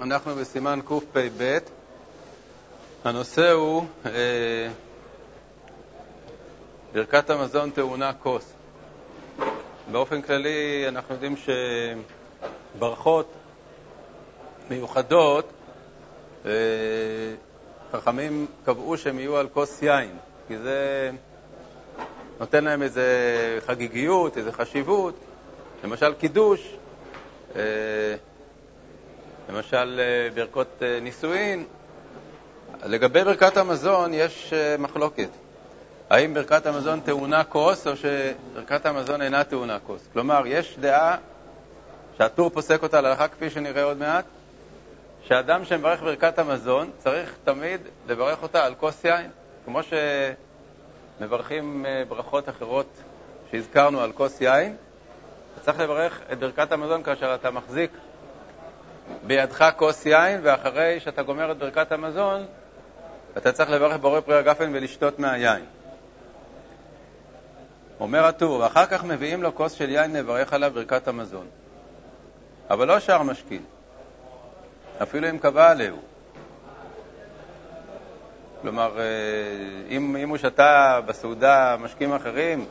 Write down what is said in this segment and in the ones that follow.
אנחנו בסימן קפ"ב. הנושא הוא אה, ברכת המזון טעונה כוס. באופן כללי אנחנו יודעים שברכות מיוחדות, אה, חכמים קבעו שהם יהיו על כוס יין, כי זה נותן להם איזו חגיגיות, איזו חשיבות. למשל קידוש, אה, למשל אה, ברכות אה, נישואין. לגבי ברכת המזון יש מחלוקת. האם ברכת המזון טעונה כוס או שברכת המזון אינה טעונה כוס. כלומר, יש דעה שהטור פוסק אותה להלכה כפי שנראה עוד מעט, שאדם שמברך ברכת המזון צריך תמיד לברך אותה על כוס יין, כמו שמברכים ברכות אחרות שהזכרנו על כוס יין, צריך לברך את ברכת המזון כאשר אתה מחזיק בידך כוס יין, ואחרי שאתה גומר את ברכת המזון, אתה צריך לברך בורא פרי הגפן ולשתות מהיין. אומר הטור, ואחר כך מביאים לו כוס של יין לברך עליו ברכת המזון. אבל לא שאר משכין, אפילו אם קבע עליהו. כלומר, אה, אם, אם הוא שתה בסעודה משקים אחרים,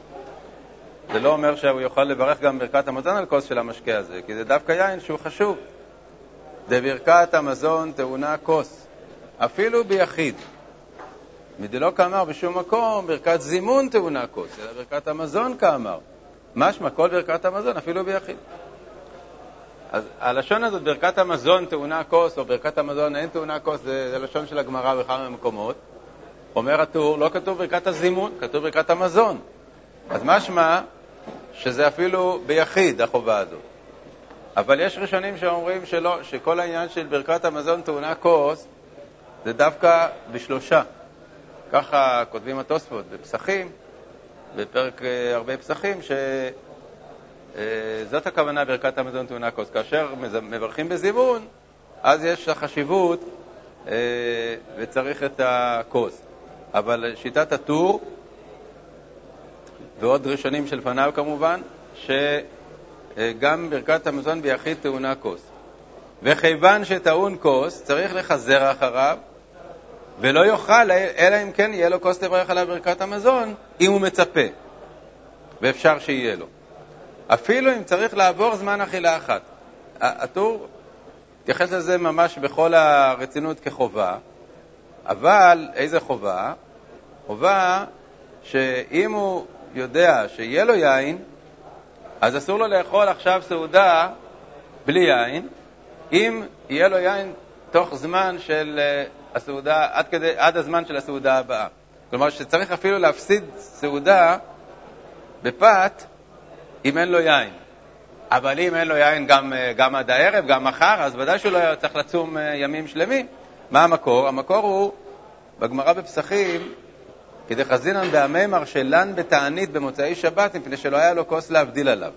זה לא אומר שהוא יוכל לברך גם ברכת המזון על כוס של המשקה הזה, כי זה דווקא יין שהוא חשוב. דברכת המזון טעונה כוס, אפילו ביחיד. מדלא כאמר בשום מקום, ברכת זימון טעונה כוס, אלא ברכת המזון כאמר. משמע כל ברכת המזון, אפילו ביחיד. אז הלשון הזאת, ברכת המזון טעונה כוס, או ברכת המזון אין טעונה כוס, זה, זה לשון של הגמרא בכמה מקומות. אומר הטור, לא כתוב ברכת הזימון, כתוב ברכת המזון. אז משמע שזה אפילו ביחיד, החובה הזאת. אבל יש ראשונים שאומרים שלא, שכל העניין של ברכת המזון טעונה כוס זה דווקא בשלושה. ככה כותבים התוספות בפסחים, בפרק אה, הרבה פסחים, שזאת אה, הכוונה ברכת המזון טעונה כוס. כאשר מברכים בזימון, אז יש חשיבות אה, וצריך את הכוס. אבל שיטת הטור, ועוד ראשונים שלפניו כמובן, שגם ברכת המזון ביחיד טעונה כוס. וכיוון שטעון כוס, צריך לחזר אחריו, ולא יאכל, אלא אם כן יהיה לו כוס לברך עליו ברכת המזון, אם הוא מצפה, ואפשר שיהיה לו. אפילו אם צריך לעבור זמן אכילה אחת. הטור התייחס לזה ממש בכל הרצינות כחובה, אבל איזה חובה? חובה שאם הוא יודע שיהיה לו יין, אז אסור לו לאכול עכשיו סעודה בלי יין, אם יהיה לו יין תוך זמן של אה, הסעודה, עד, כדי, עד הזמן של הסעודה הבאה. כלומר, שצריך אפילו להפסיד סעודה בפת אם אין לו יין. אבל אם אין לו יין גם, אה, גם עד הערב, גם מחר, אז ודאי שהוא לא צריך לצום אה, ימים שלמים. מה המקור? המקור הוא, בגמרא בפסחים, כדחזינן בהמימר שלן בתענית במוצאי שבת, מפני שלא היה לו כוס להבדיל עליו.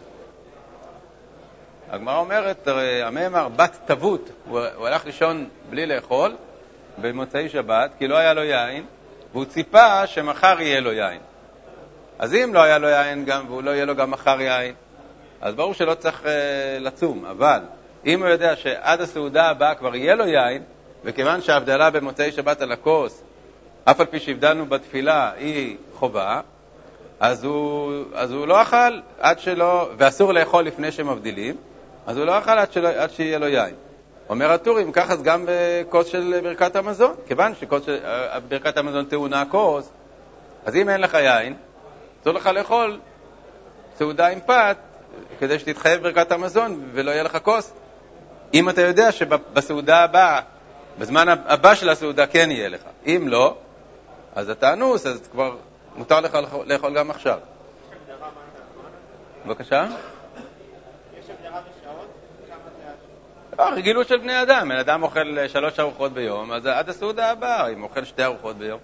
הגמרא אומרת, המימר בת תבות, הוא, הוא הלך לישון בלי לאכול במוצאי שבת, כי לא היה לו יין, והוא ציפה שמחר יהיה לו יין. אז אם לא היה לו יין גם, והוא לא יהיה לו גם מחר יין, אז ברור שלא צריך uh, לצום, אבל אם הוא יודע שעד הסעודה הבאה כבר יהיה לו יין, וכיוון שההבדלה במוצאי שבת על הכוס אף על פי שהבדלנו בתפילה היא חובה, אז הוא, אז הוא לא אכל עד שלא, ואסור לאכול לפני שמבדילים, אז הוא לא אכל עד, שלא, עד שיהיה לו יין. אומר הטור, אם ככה אז גם בכוס של ברכת המזון, כיוון שברכת המזון טעונה כוס, אז אם אין לך יין, אסור לך לאכול סעודה עם פת, כדי שתתחייב ברכת המזון ולא יהיה לך כוס. אם אתה יודע שבסעודה הבאה, בזמן הבא של הסעודה כן יהיה לך. אם לא, אז אתה אנוס, אז כבר מותר לך לאכול גם עכשיו. בבקשה? לא, רגילות של בני אדם. בן אדם אוכל שלוש ארוחות ביום, אז עד הסעודה הבאה, אם אוכל שתי ארוחות ביום.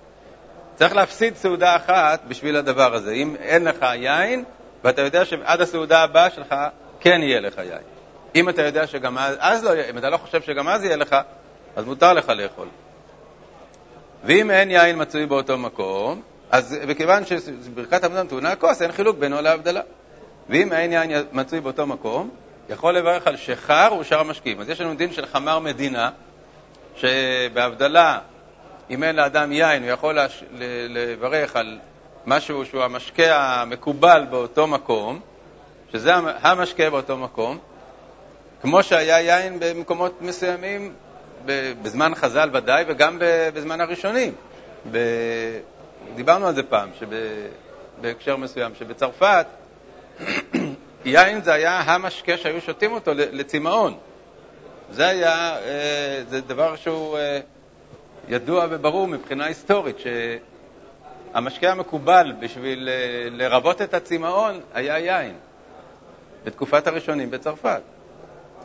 צריך להפסיד סעודה אחת בשביל הדבר הזה. אם אין לך יין, ואתה יודע שעד הסעודה הבאה שלך כן יהיה לך יין. אם אתה יודע שגם אז, אז לא, אם אתה לא חושב שגם אז יהיה לך, אז מותר לך לאכול. ואם אין יין מצוי באותו מקום, אז מכיוון שברכת המזון טעונה כוס, אין חילוק בינו להבדלה. ואם אין יין מצוי באותו מקום, יכול לברך על שחר ושאר המשקיעים. אז יש לנו דין של חמר מדינה, שבהבדלה, אם אין לאדם יין, הוא יכול לש... לברך על משהו שהוא המשקה המקובל באותו מקום, שזה המשקה באותו מקום, כמו שהיה יין במקומות מסוימים, בזמן חז"ל ודאי, וגם בזמן הראשונים. דיברנו על זה פעם, בהקשר מסוים, שבצרפת יין זה היה המשקה שהיו שותים אותו לצמאון. זה היה, אה, זה דבר שהוא אה, ידוע וברור מבחינה היסטורית, שהמשקה המקובל בשביל אה, לרבות את הצמאון היה יין, בתקופת הראשונים בצרפת.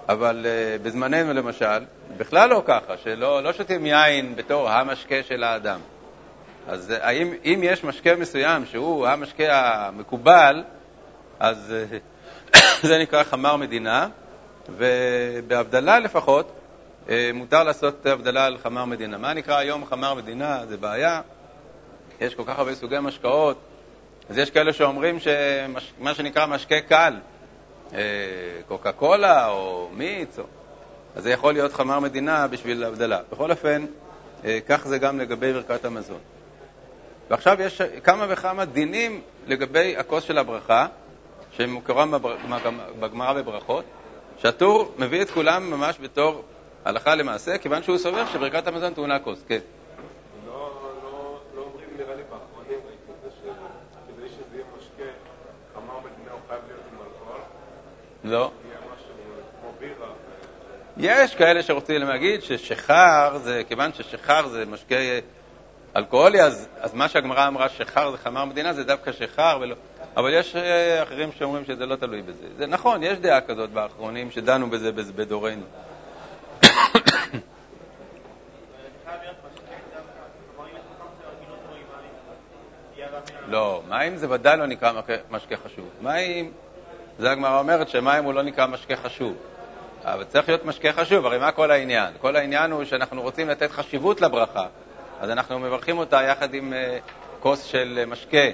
אבל בזמננו למשל, בכלל לא ככה, שלא לא שותים יין בתור המשקה של האדם. אז האם, אם יש משקה מסוים שהוא המשקה המקובל, אז זה נקרא חמר מדינה, ובהבדלה לפחות אה, מותר לעשות הבדלה על חמר מדינה. מה נקרא היום חמר מדינה? זה בעיה. יש כל כך הרבה סוגי משקאות, אז יש כאלה שאומרים שמה שנקרא משקה קל, אה, קוקה קולה או מיץ, או... אז זה יכול להיות חמר מדינה בשביל הבדלה. בכל אופן, אה, כך זה גם לגבי ברכת המזון. ועכשיו יש כמה וכמה דינים לגבי הכוס של הברכה, שמקורם בגמרא בברכות, שהטור מביא את כולם ממש בתור הלכה למעשה, כיוון שהוא סובר שברכת המזון טעונה כוס. כן. לא, לא, לא אומרים, נראה לי, באחרונים ראיתי את זה, שכדי שזה יהיה משקה, חמר מדינה הוא חייב להיות עם אלכוהול? לא. יש כאלה שרוצים להגיד ששחר זה, כיוון ששחר זה משקה אלכוהולי, אז, אז מה שהגמרא אמרה, שחר זה חמר מדינה, זה דווקא שחר ולא... אבל יש אה, אחרים שאומרים שזה לא תלוי בזה. זה נכון, יש דעה כזאת באחרונים שדנו בזה בדורנו. לא, מים זה ודאי לא נקרא משקה חשוב. מים, זה הגמרא אומרת שמים הוא לא נקרא משקה חשוב. אבל צריך להיות משקה חשוב, הרי מה כל העניין? כל העניין הוא שאנחנו רוצים לתת חשיבות לברכה, אז אנחנו מברכים אותה יחד עם uh, כוס של uh, משקה.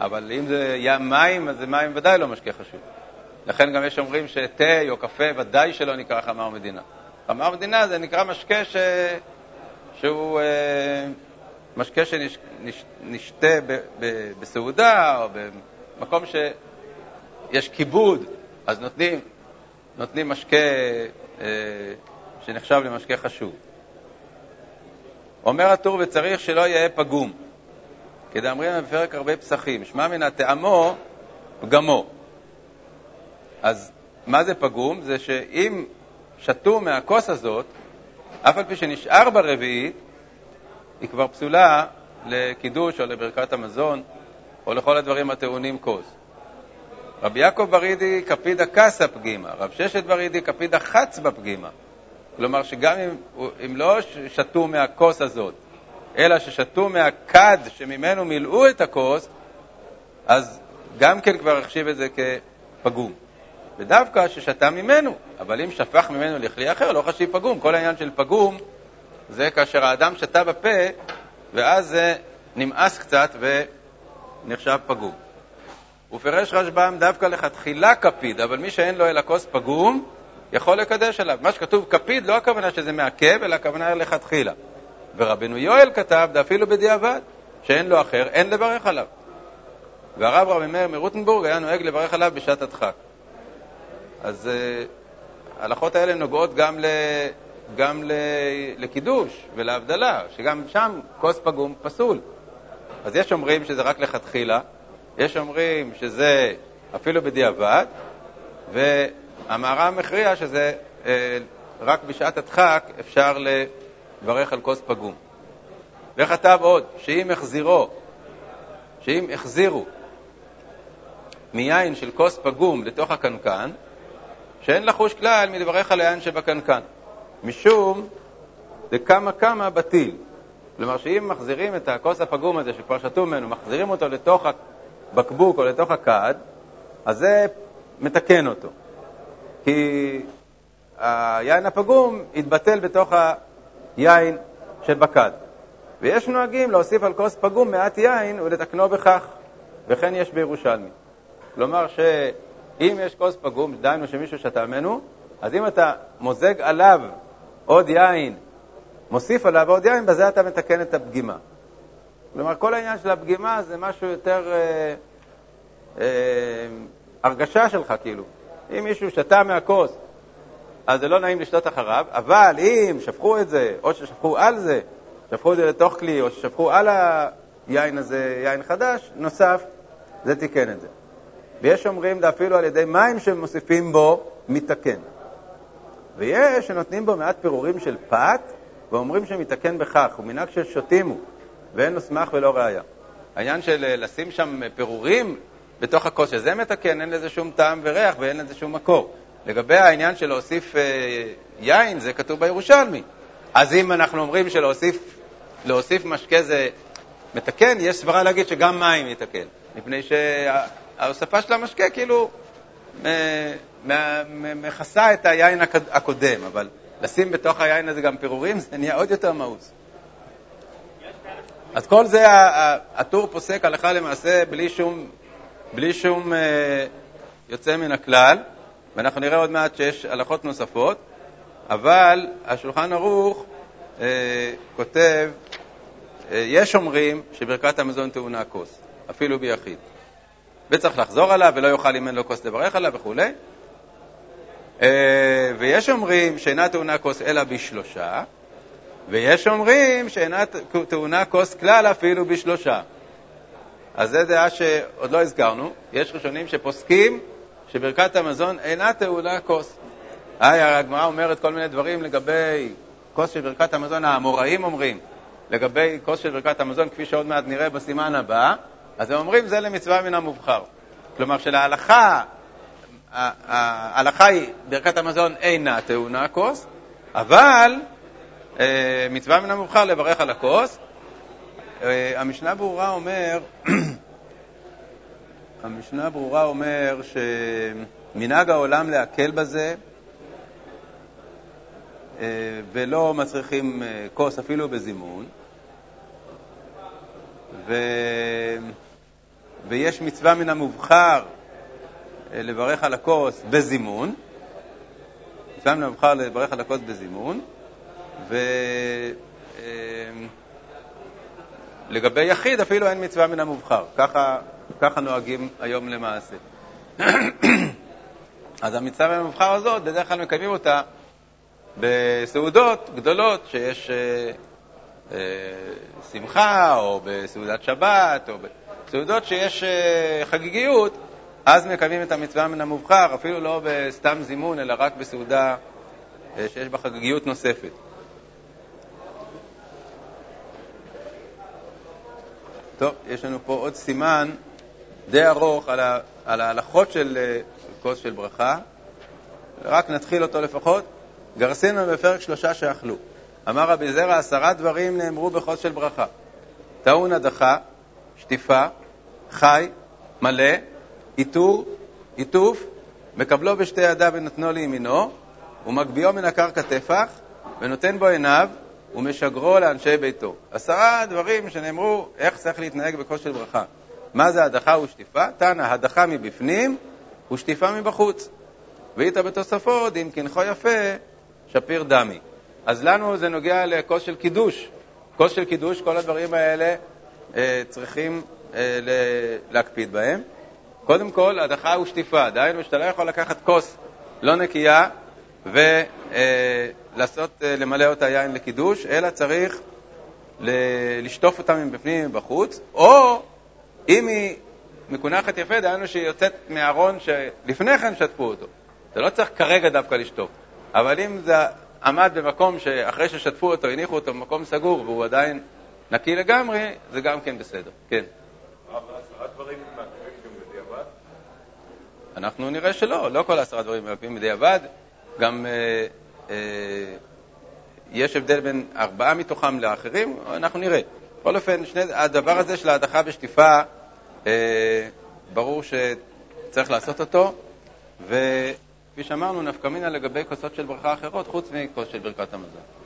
אבל אם זה מים, אז זה מים ודאי לא משקה חשוב. לכן גם יש אומרים שתה או קפה ודאי שלא נקרא חמר מדינה. חמר מדינה זה נקרא משקה ש... שהוא אה, משקה שנשתה ב... ב... בסעודה או במקום שיש כיבוד, אז נותנים, נותנים משקה אה, שנחשב למשקה חשוב. אומר הטור, וצריך שלא יהיה פגום. כדאמרינן בפרק הרבה פסחים, שמע מן הטעמו פגמו. אז מה זה פגום? זה שאם שתו מהכוס הזאת, אף על פי שנשאר ברביעית, היא כבר פסולה לקידוש או לברכת המזון או לכל הדברים הטעונים כוס. רבי יעקב ברידי כפידה קסה פגימה, רב ששת ברידי כפידה חץ בפגימה. כלומר שגם אם, אם לא שתו מהכוס הזאת, אלא ששתו מהכד שממנו מילאו את הכוס, אז גם כן כבר החשיב את זה כפגום. ודווקא ששתה ממנו, אבל אם שפך ממנו לכלי אחר, לא חשיב פגום. כל העניין של פגום זה כאשר האדם שתה בפה, ואז זה נמאס קצת ונחשב פגום. ופרש רשב"ם דווקא לכתחילה כפיד, אבל מי שאין לו אלא כוס פגום, יכול לקדש עליו. מה שכתוב כפיד, לא הכוונה שזה מעכב, אלא הכוונה לכתחילה. ורבנו יואל כתב, אפילו בדיעבד, שאין לו אחר, אין לברך עליו. והרב רבי מאיר מרוטנבורג היה נוהג לברך עליו בשעת הדחק. אז uh, ההלכות האלה נוגעות גם, ל, גם ל, לקידוש ולהבדלה, שגם שם כוס פגום פסול. אז יש אומרים שזה רק לכתחילה, יש אומרים שזה אפילו בדיעבד, והמהר"ם הכריע שזה uh, רק בשעת הדחק אפשר. לברך על כוס פגום. וכתב עוד, שאם החזירו, שאם החזירו מיין של כוס פגום לתוך הקנקן, שאין לחוש כלל מלברך על היין שבקנקן. משום דקמה כמה בטיל. כלומר, שאם מחזירים את הכוס הפגום הזה שכבר שתו ממנו, מחזירים אותו לתוך הבקבוק או לתוך הכד, אז זה מתקן אותו. כי היין הפגום יתבטל בתוך יין שבכד. ויש נוהגים להוסיף על כוס פגום מעט יין ולתקנו בכך, וכן יש בירושלמי. כלומר אם יש כוס פגום, דהיינו שמישהו שתה ממנו, אז אם אתה מוזג עליו עוד יין, מוסיף עליו עוד יין, בזה אתה מתקן את הפגימה. כלומר, כל העניין של הפגימה זה משהו יותר אה, אה, הרגשה שלך, כאילו. אם מישהו שתה מהכוס, אז זה לא נעים לשתות אחריו, אבל אם שפכו את זה, או ששפכו על זה, שפכו את זה לתוך כלי, או ששפכו על היין הזה יין חדש, נוסף, זה תיקן את זה. ויש אומרים, אפילו על ידי מים שמוסיפים בו, מתקן. ויש שנותנים בו מעט פירורים של פת, ואומרים שמתקן בכך, הוא מנהג ששותים הוא, ואין לו סמך ולא ראיה. העניין של אה, לשים שם פירורים בתוך הכוס, שזה מתקן, אין לזה שום טעם וריח ואין לזה שום מקור. לגבי העניין של להוסיף אה, יין, זה כתוב בירושלמי. אז אם אנחנו אומרים שלהוסיף משקה זה מתקן, יש סברה להגיד שגם מים יתקן, מפני שההוספה של המשקה כאילו אה, מכסה את היין הקודם, אבל לשים בתוך היין הזה גם פירורים, זה נהיה עוד יותר מאוס. אז כל זה, הטור פוסק הלכה למעשה בלי שום, בלי שום אה, יוצא מן הכלל, ואנחנו נראה עוד מעט שיש הלכות נוספות, אבל השולחן ערוך אה, כותב, אה, יש אומרים שברכת המזון טעונה כוס, אפילו ביחיד. וצריך לחזור עליו, ולא יאכל אם אין לו כוס לברך עליו וכו'. אה, ויש אומרים שאינה טעונה כוס אלא בשלושה, ויש אומרים שאינה טעונה כוס כלל אפילו בשלושה. אז זו דעה שעוד לא הזכרנו. יש ראשונים שפוסקים שברכת המזון אינה טעונה כוס. הגמרא אומרת כל מיני דברים לגבי כוס של ברכת המזון, האמוראים אומרים, לגבי כוס של ברכת המזון, כפי שעוד מעט נראה בסימן הבא, אז הם אומרים זה למצווה מן המובחר. כלומר שלהלכה, ההלכה היא, ברכת המזון אינה טעונה כוס, אבל מצווה מן המובחר לברך על הכוס. אה, המשנה ברורה אומר, המשנה ברורה אומר שמנהג העולם להקל בזה, אה, ולא מצריכים כוס אפילו בזימון, ו... ויש מצווה מן המובחר לברך על הכוס בזימון, מצווה מן המובחר לברך על הכוס בזימון, ולגבי יחיד אפילו אין מצווה מן המובחר. ככה, ככה נוהגים היום למעשה. אז המצווה מן המובחר הזאת, בדרך כלל מקיימים אותה בסעודות גדולות, שיש אה, אה, שמחה, או בסעודת שבת, או בסעודות שיש אה, חגיגיות, אז מקיימים את המצווה מן המובחר, אפילו לא בסתם זימון, אלא רק בסעודה אה, שיש בה חגיגיות נוספת. טוב, יש לנו פה עוד סימן די ארוך על, ה, על ההלכות של uh, כוס של ברכה. רק נתחיל אותו לפחות. גרסינו בפרק שלושה שאכלו. אמר רבי זרע, עשרה דברים נאמרו בכוס של ברכה. טעון הדחה, שטיפה, חי, מלא, עיטור, עיטוף, מקבלו בשתי ידיו ונתנו לימינו, ומגביהו מן הקרקע טפח, ונותן בו עיניו, ומשגרו לאנשי ביתו. עשרה דברים שנאמרו איך צריך להתנהג בכוס של ברכה. מה זה הדחה ושטיפה? תנא, הדחה מבפנים ושטיפה מבחוץ. ואית בתוספות, אם קנחו יפה, שפיר דמי. אז לנו זה נוגע לכוס של קידוש. כוס של קידוש, כל הדברים האלה אה, צריכים אה, להקפיד בהם. קודם כל, הדחה ושטיפה, דהיינו שאתה לא יכול לקחת כוס לא נקייה ולעשות, אה, למלא אותה יין לקידוש, אלא צריך לשטוף אותה מבפנים ומבחוץ, או אם היא מקונחת יפה, דהיינו שהיא יוצאת מהארון שלפני כן שטפו אותו. אתה לא צריך כרגע דווקא לשטוף, אבל אם זה עמד במקום שאחרי ששטפו אותו, הניחו אותו במקום סגור והוא עדיין נקי לגמרי, זה גם כן בסדר. כן. אנחנו נראה שלא, לא כל עשרה דברים מעכבים בדיעבד. גם אה, אה, יש הבדל בין ארבעה מתוכם לאחרים, אנחנו נראה. בכל אופן, שני, הדבר הזה של ההדחה ושטיפה, אה, ברור שצריך לעשות אותו, וכפי שאמרנו, נפקא מינה לגבי כוסות של ברכה אחרות, חוץ מכוס של ברכת המזון.